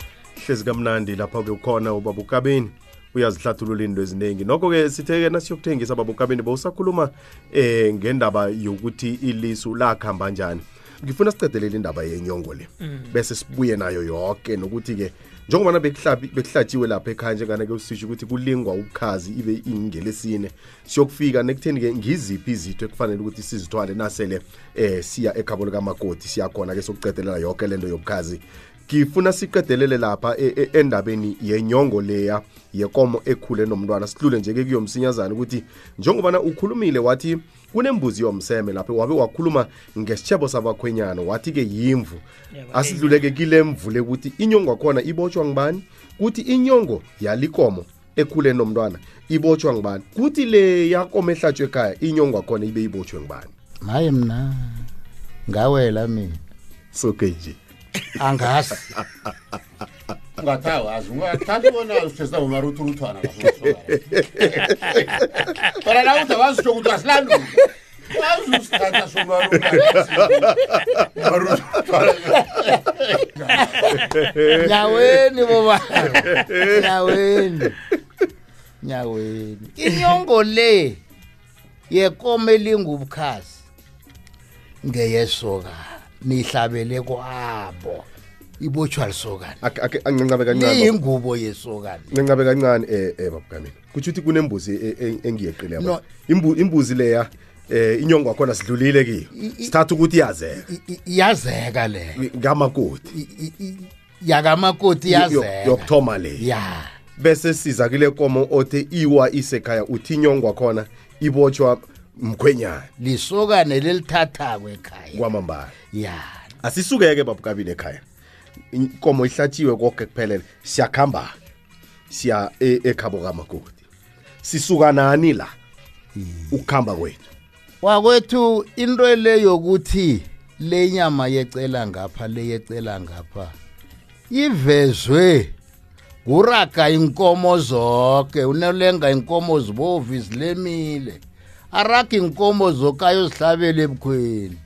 hlezi kamnandi lapho-ke ukhona ubabukabini uyazihlathulula into eziningi nokho-ke sithe-ke nasiyokuthengisa babukabini bowusakhuluma um ngendaba yokuthi ilisu lakuhamba njani ngifuna sicedelele indaba yenyongo le. Bese sibuye nayo yonke nokuthi-ke njengobana bekuhlatshiwe lapha ekhaya njengana-ke usisho ukuthi kulingwa ubukhazi ibe ingelesine siyokufika nekutheni-ke ngiziphi izitho ekufanele ukuthi sizithwale nasele eh siya ekhabo likamakoti siyakhona-ke sokucedelela yonke lento yobukhazi. Ngifuna siqedelele lapha e- e- endabeni yenyongo leya yekomo ekhule nomntwana. Sidlule nje-ke kuyomsinyazana ukuthi njengobana ukhulumile wathi kunembuzi yomseme lapho wabe wakhuluma ngesitshebo sabakhwenyana wathi-ke yimvu. Asidluleke kile mvu le ukuthi inyongo yakhona ibotshwa ngibani kuthi inyongo yalikomo ekhule nomntwana ibotshwa ngibani kuthi le yakomo ehlatshwe ekhaya inyongo yakhona ibe ibotshwe ngibani maye mna ngawela mina. Soke nje. Angazi [LAUGHS] ungathi awazi ungathathi bona usesa umaruthuluthwana bona na uthi awazisho ukuthi asilanduke wazusithatha nyaweni boba nyaweni. Nyaweni. Inyongo le yekomo elingubukhazi ngeyesoka nihlabele kwabo. Ibotshwa lisokana Ake- ancancabe kancane liyingubo yesokana ncancabe kancane eh eh babukamini kutsho ukuthi kunembuzi e- e- engiyeqile No. yabo Imbu- imbuzi leya eh inyongo yakhona sidlulile kiyo sithatha ukuthi i- iyazeka le. Ngamakoti. Yakamakoti Yo- iyazeka. yokuthoma le. Ya. Bese siza kule komo othe iwa isekhaya uthi inyongo yakhona ibotshwa mkhwenyana. Lisokane lelithathako ekhaya. Kwamambala. Ya. Asisuke-ke babukabini ekhaya. Inkomo ihlatshiwe konke kuphelele siyakhamba siya e- ekhabo kamakoti sisuka nani la? Ukukhamba kwethu. Wakwethu into le yokuthi le nyama yecela ngapha le yecela ngapha ivezwe nguraga inkomo zonke unolenga inkomo zibovu zilemile. Araga inkomo zonke ayozihlabela ebukhweni.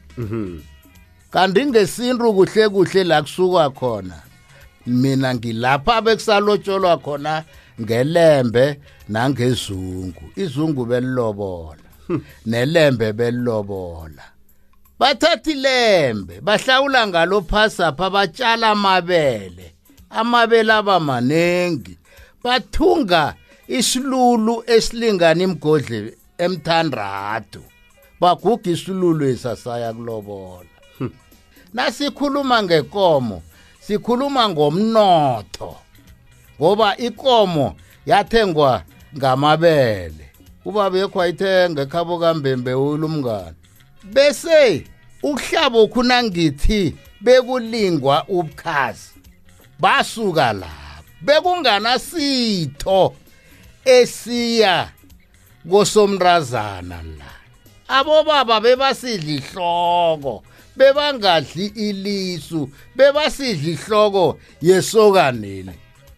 Kanti ngesintu kuhle kuhle la kusuka khona. Mina ngilapha bekusalotsholwa khona ngelembe nangezungu. Izungu belilobola. Nelembe belilobola. Bathatha ilembe bahlawula ngalo phasapha batshala amabele. Amabele aba manengi. Bathunga isilulu esilingana imgodle emthandathu. Baguga isilulu esasaya kulobola. Nasikhuluma ngekomo sikhuluma ngomnotho ngoba ikomo yathengwa ngamabele. Ubaba yekho ayithenga ekhabo kambembe ulumngane bese ukuhlabo khuna ngithi bekulingwa ubukhazi basuka lapho. Bekunganasitho esiya kosomrazana la. Abobaba bebasidla ihloko bebangadli ilisu bebasidla ihloko yesokaneli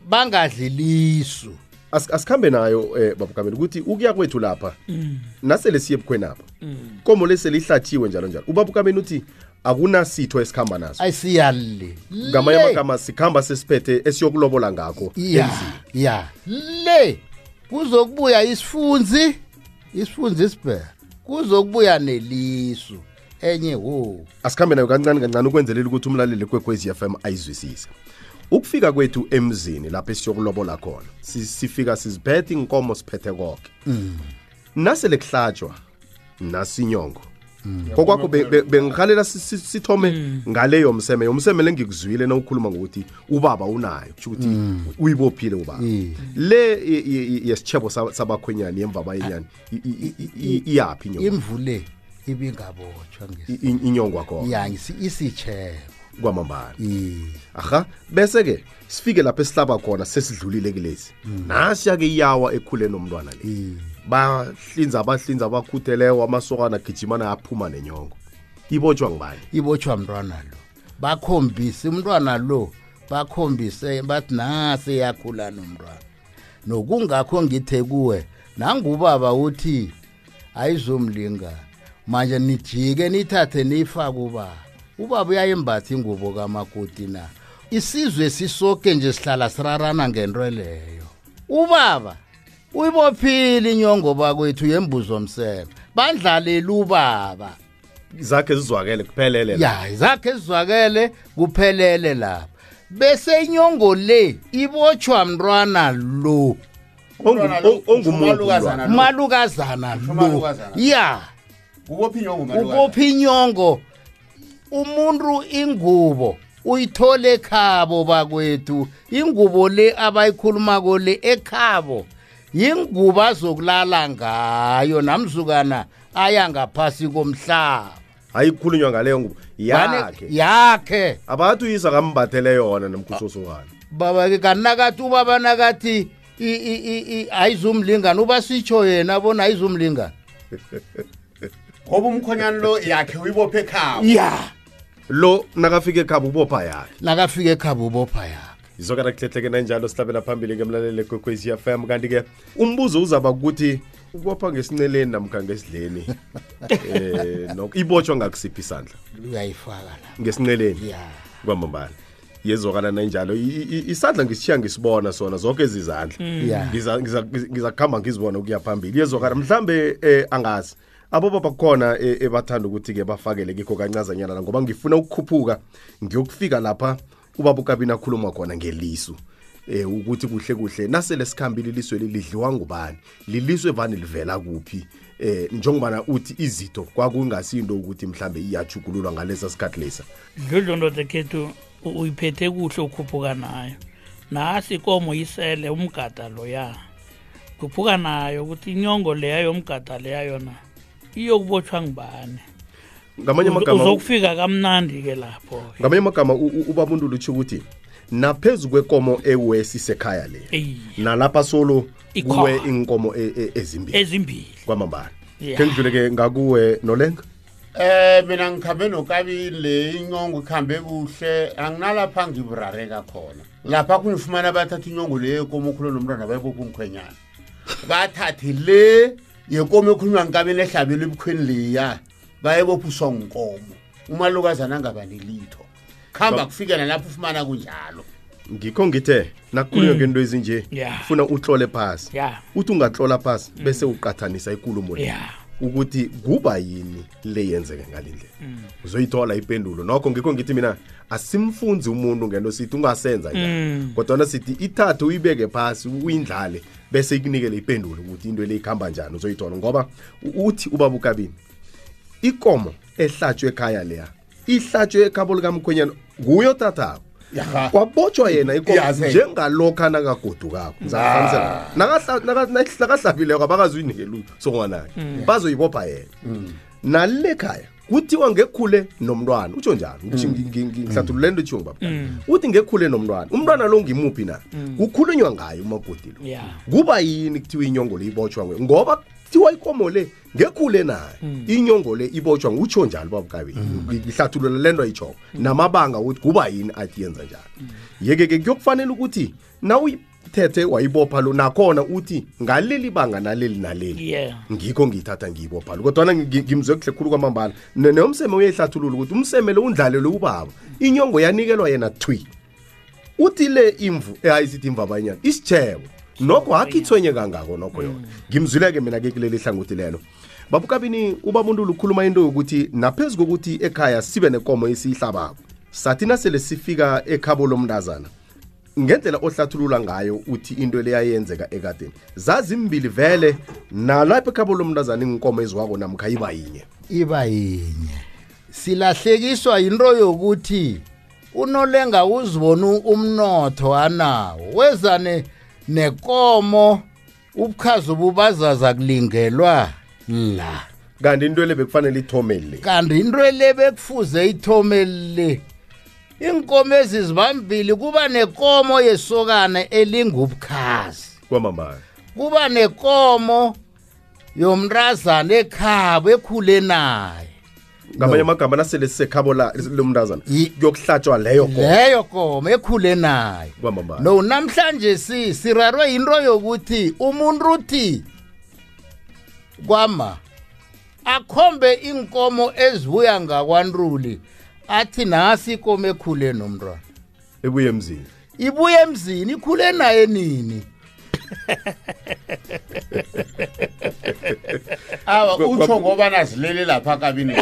bangadli lisu. As- asikhambe nayo eh babukamela ukuthi ukuya kwethu lapha nasele siye ebukhwenapha komo leselihlathiwe njalo njalo. Ubabukamela uthi akunasitho esikhamba naso. Ayisiyale ngamanye amagama sikhamba sesiphethe esiyokulobola ngakho ya ya. le. Kuzokubuya isifunzi isifunzi isibhera kuzokubuya nelisu. Enye wo. Asikhambe nayo kancane kancane ukwenzelela ukuthi umlaleli kwekwezi FM ayizwisise. Ukufika kwethu emzini lapho esiyokulobola khona si- sifika siziphethe inkomo siphethe konke nasele kuhlatshwa nasinyongo. Kokwakho be- be- bengihalela si- si- sithome ngaleyo mseme. Yomseme lengikuzwile na ukhuluma ngokuthi ubaba unayo kusho ukuthi uyibophile ubaba. Mm. le yesichebo sa- sabakhwenyani yemvaba yenyani iyaphi imvule. Ibingabotshwa ngesi I- i- inyongo wakhona ya isitshebo kwamambala. Aha bese ke sifike lapho esihlaba khona sesidlulile kulezi nasiya ke iyawa ekhuleni nomntwana le. Bahlinza abahlinza abakhuteleyo amasokana agijimana aphuma nenyongo. Ibotshwa ngibani ibotshwa mntwana lo. Bakhombise umntwana lo bakhombise bathi nase yakhula nomntwana. Nokungakho ngithe kuwe nangubaba uthi ayizomlinga. Manje nijike nithathe niyifake ubaba ubaba uyayembatha ingubo kamakoti na. Isizwe sisoke nje sihlala sirarana ngento leyo. Ubaba uyibophile inyongo bakwethu yembuzo mseme bandlalela ubaba zakhe zizwakele kuphelele la. ya zakhe sizwakele kuphelele lapha bese inyongo le ibotshwa mntwana lo. Umalukazana lo. lo. umalukazana lo. Umalukazana lo. ya ubophi inyongo ubopha inyongo umuntu ingubo uyithole ekhabo bakwethu. Ingubo le abayikhulumako le ekhabo yingubo azokulala ngayo namzukana aya ngaphasi komhlaba. Ayikhulunywa ngaleyo ngubo. Yakhe. yakhe. Abathi uyisa kambathele yona nomkhusosokana baba ke kanakathi ubaba nakathi i- i- i- i- ayizumlingana uba sitsho yena bona ayizumlingana [LAUGHS] ngoba umkhonyana lo yakhe uyibophe ekhabo. Ya. Lo nakafika ekhaba ubopha yakhe nakafika ekhaba ubopha yakhe izokana kuhlehleke nanjalo sihlabela phambili ngemlaleli kwekwezi FM kanti-ke umbuzo uzaba ukuthi ubopha ngesinceleni namkha ngesidleni [LAUGHS] eh no ibotshwa ngakusiphi isandla? Uyayifaka la. Ngesinceleni? Ya. Kwamambala. Yezokana nanjalo. Isandla ngisitshiya ngisibona sona zonke ezizandla ngiza ngiza ngiza kuhamba ngizibona ukuya phambili. Yezokana mhlambe eh angazi abo baba khona eh, ebathanda ukuthi ke bafakele kikho kancazanyana la ngoba ngifuna ukukhuphuka ngiyokufika lapha ubaba ukabini akhuluma khona ngelisu. Eh ukuthi kuhle kuhle nasele sikhambile iliswe lidliwa ngubani? Liliswe vani livela kuphi? Eh njengobana uthi izitho kwakungasinto ukuthi mhlambe iyachugululwa ngalesa sikhathi lesa. Dludlu ndoda khethu uyiphethe kuhle ukhuphuka nayo. Nasi ikomo yisele umgada loya. Khuphuka nayo ukuthi inyongo leya yomgada leya yona iyokubotshwa ngibani ngamanye amagama uzokufika kamnandi-ke lapho. Ngamanye amagama u- u- ubaba lutsho ukuthi naphezu kwekomo ewesi sekhaya le nalapha solo kuwe inkomo e- e- ezimbili. Ezimbili. Kwamambala. Ya. ke ke ngakuwe nolenga. Eh mina ngikhambe nokabini le inyongo ikhambe kuhle. Anginalapha ngiburareka khona lapha kunifumana bathatha inyongo le yekomo okhulwe nomntwana bayibopha umkhwenyana bathathe le yekomo ekhulunywa nkabeni ehlabelwe ebukhweni leya baye bayebopha nkomo umalukazana angaba nelitho. Khamba kufikela lapho ufumana kunjalo. Ngikho ngithe nakukhulunywa ngento ezinje Yeah. funa utlole phasi. Yeah. uthi ungatlola phasi bese uqathanisa ikulumo le. Yeah. Ukuthi kuba yini le yenzeke ngalindlela uzoyithola ipendulo. Nokho ngikho ngithi mina asimfunzi umuntu ngento sithi ungasenza njalo. Kodwana sithi ithathe uyibeke phasi uyindlale bese ikunikele ipendulo ukuthi into le ikhamba njani uzoyithola. Ngoba u- uthi ubaba ukabini ikomo ehlatshwe ekhaya leya ihlatshwe ekhabo likamkhwenyana nguyo tathako yaha. Kwabotshwa yena ikomo Yazi. njengalokha nakagodukako ngizakufanisela Nakahla- naka- nakahlabileko abakazuyinike sokwanakhe bazoyibopha yena. Nale khaya kuthiwa ngekhule nomntwana utsho njalo? Ngithi ngi- ngi- ngi- ngihlathulule into etshiwo baba. Uthi ngekhule nomntwana umntwana lo ngimuphi na? Kukhulunywa ngayo umakoti lo. Yeah. kuba yini kuthiwa inyongo le ibotshwa nguye ngoba kuthiwa ikomo le ngekhule nayo inyongo le ibotshwa ngutsho njalo babukabini ngihlathulula le nto ayitshoko namabanga ukuthi kuba yini athi yenza njalo. Yeke-ke kuyokufanele ukuthi nawuyithethe wayibopha lo nakhona uthi ngaleli banga naleli naleli. Ngikho ngiyithatha ngiyibopha lo. Kodwana ngi- ngimzwe kuhle khulu kwamambala. Nomseme uyehlathulula ukuthi umseme lo undlalelwe ubaba. Inyongo yanikelwa yena thwi uthi le imvu ehayisithi imvu abanyana isitshebo nokho akithwenye kangako nokho yona. Ngimzwile-ke mina-ke kuleli hlangothi lelo. Babukabini ubaba untulu ukhuluma into yokuthi naphezu kokuthi ekhaya sibe nekomo esiyihlabako sathi nasele sifika ekhabo lomntazana ngendlela ohlathulula ngayo uthi into le yayenzeka ekadeni. Zazimbili vele nalapho ekhabo lomntazana inkomo eziwako namkha iba yinye? Iba yinye. Silahlekiswa yinto yokuthi unolenga uzibona umnotho anawo. Wezane nekomo ubukhazi bubazaza kulingelwa la. Kanti into le bekufanele ithomele. Kanti into le bekufuze ithome le inkomo ezizibambili kuba nekomo yesokana elingubukhazi. Kwamambala. Kuba nekomo yomntazana ekhabo ekhule naye. Ngamanye amagama nasele sisekhabo la- lomntazana kuyokuhlatshwa leyo komo leyo komo ekhule kwamambala no namhlanje si sirarwe yinto yokuthi umuntu uthi kwama akhombe inkomo ezibuya ngakwantuli athi nasi ikomo ekhule nomntwana. Ebuye emzini. Ibuye emzini ikhule naye nini? Awa utsho ngoba nazilele lapha kabini?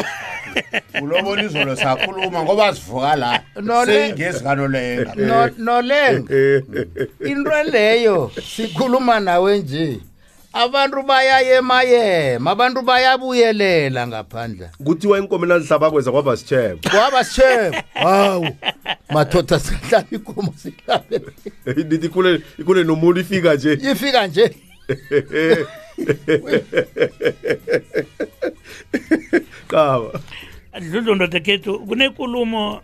Ulobona izolo sakhuluma ngoba zivuka la. Seyingezikanolenga No- nolenga [LAUGHS] into leyo sikhuluma nawe nje abantu bayayemayema abantu bayabuyelela ngaphandle. Kuthiwa inkomo nazihlaba kweza kwaba sitshebo kwaba sithebo hawu madoda [LAUGHS] sihlala ikomo sihlabe nithi ikhule ikhule nomuntu ifika nje. Ifika nje. Qaba. Dludlu ndoda khethu kunekulumo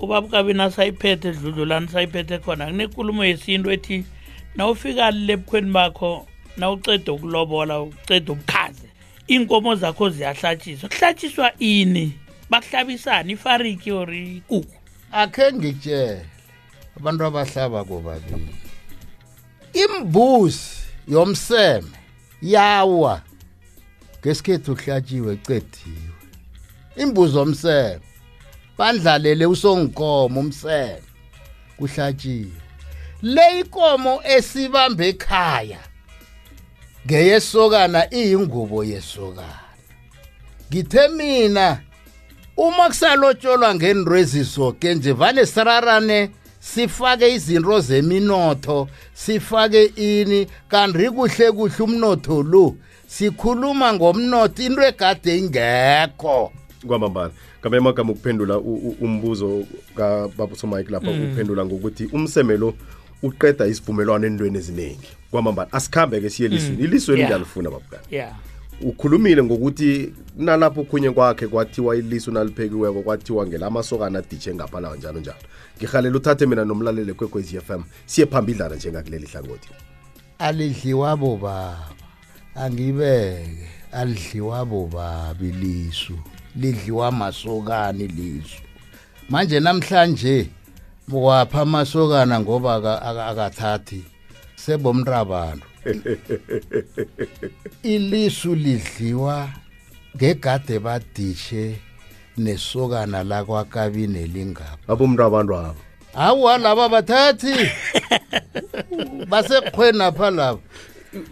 ubaba ukabini asayiphethe dludlu lani sayiphethe khona kunekulumo yesintu ethi nawufika lebukhweni bakho nawuceda ukulobola uceda ubukhazi iinkomo zakho ziyahlatshiswa. Kuhlatshiswa ini? Bakuhlabisani ifariki or ikukhu? Akhe ngikutshele abantu abahlaba kobabili imbuzi yomseme yawa ngesikhethu kuhlatshiwe cediwe imbuzi yomseme bandlalele usongikomo umseme kuhlatshiwe le ikomo esibambe ekhaya ngeyesokana iyingubo yesokana. Ngithe mina uma kusalotsholwa ngento ezisoke nje vane sirarane sifake izinto zeminotho sifake ini kanti kuhle kuhle umnotho lo. Sikhuluma ngomnotho into egade ingekho. Kwamambala ngamanye amagama ukuphendula umbuzo kababa somike lapha uphendula ngokuthi umseme lo uqeda isivumelwano entweni eziningi kwamambala asikhambe-ke siye elisweni ilisweni Yeah. ngiyalifuna babukani ya ukhulumile ngokuthi nalapho khunye kwakhe kwathiwa ilisu naliphekiweko kwathiwa ngelamasokana aditshe ngapha lawa njalo njalo. Ngihalela uthathe mina nomlaleli kwekwezi f m siye phambidlana njengakuleli hlangothi. Alidliwa bobaba. Angibeke alidliwa bobaba ilisu lidliwa masokani lizo manje namhlanje wapha amasokana ngoba aka- aka- akathathi sebomntabantu [LAUGHS] ilisu lidliwa ngegade badishe nesokana lakwakabini lingapha abomntu abantu abo. Awa laba bathathi. [LAUGHS] Basekhwenapha laba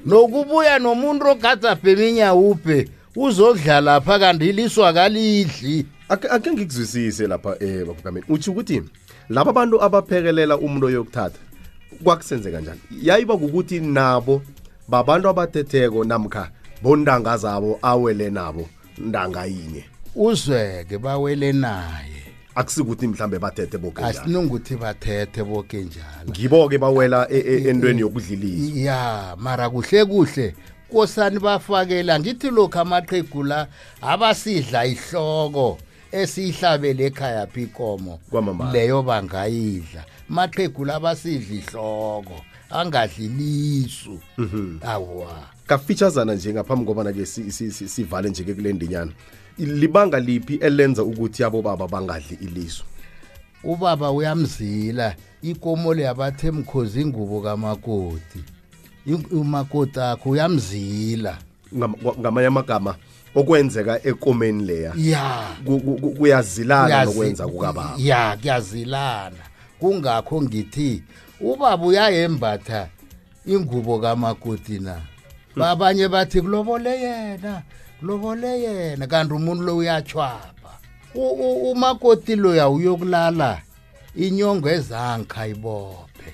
nokubuya nomuntu ogade abheminya uphe uzodlala pha kanti iliswa kalidli ake ngikuzwisise lapha eh babukameni uthi ukuthi laba bantu abaphekelela umuntu oyokuthatha kwakusenze kanjani? Yayiba kukuthi nabo babantu abathetheko namkha bontanga zabo awele nabo ntanga yinye. Uzweke bawele naye. Akusikuthi mhlambe bathethe boke njalo. Asinunguthi bathethe boke njalo. Ngibo-ke bawela e- e- entweni yokudlilisa ya mara kuhle kuhle. Kosani bafakela ngithi lokhu amaqhegu la abasidla ihloko esiyihlabele ekhaya phi ikomo Kwamambala. leyo bangayidla. Maqhegu la basidla ihloko angadli lisu awa. Kafitshazana nje ngaphambi kobana-ke si- si- si- sivale nje-ke kule ndinyana libanga liphi elenza ukuthi abobaba bangadli iliso ubaba uyamzila ikomo le yabathe mkhozi ingubo kamakoti. Umakoti akho uyamzila. Ngam- ngamanye amagama okwenzeka ekomeni leya. Ya. Ku- ku- ku- kuyazilana Kuyazi- nokwenza kukababa. Ya kuyazilana kungakho ngithi ubaba uyayembatha ingubo kamakoti na babanye bathi kulobole yena kulobole yena. Kanti umuntu lo uyatshwapha U- u- umakoti loya uyokulala inyongo ezankha ibophe.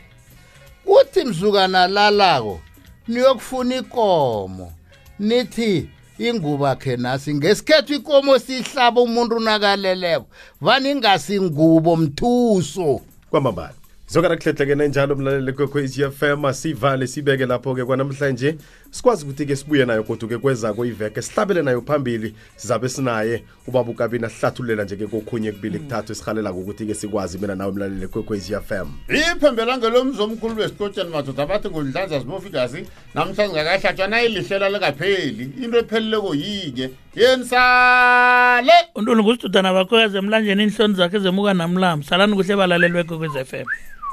Uthi mzukana lalako niyokufuna ikomo. Nithi inguba khe nasi ngesikhethu ikomo sihlaba umuntu nakaleleko. Vani ngasingubo mthuso. Kwamambala zokana kuhlehlekene njalo mlaleli kwekhwezi fm sivale sibeke lapho-ke kwanamhlanje sikwazi ukuthi-ke sibuye nayo kodwa-ke kwezako iveke sihlabele nayo phambili sizabe sinaye. Ubaba ukabini sihlathulela nje-ke kokhunye kubili kuthathu esihalelako ukuthi-ke sikwazi mina nawe mlaleli kwekhwezi fm iphembela ngelomzi omkhulu wesikotshani madoda abathi ngondlanza zibofikazi namhlanje ngakahlatshwa nayilihlela lingapheli into epheleleko yinye yenisale untulu ngusitudana bakhokazi emlanjeni iinhloni zakhe zemuka namlambo. Salani kuhle balalelwe kwekwezi f m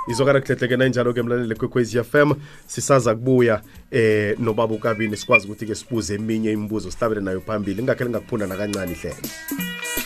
izokana kuhlehleke nanjalo-ke mlaleli kwekhwezi fm sisaza kubuya eh nobaba ukabini sikwazi ukuthi-ke sibuze eminye imibuzo sihlabele nayo phambili ingakhe lingakuphunda nakancane ihlelo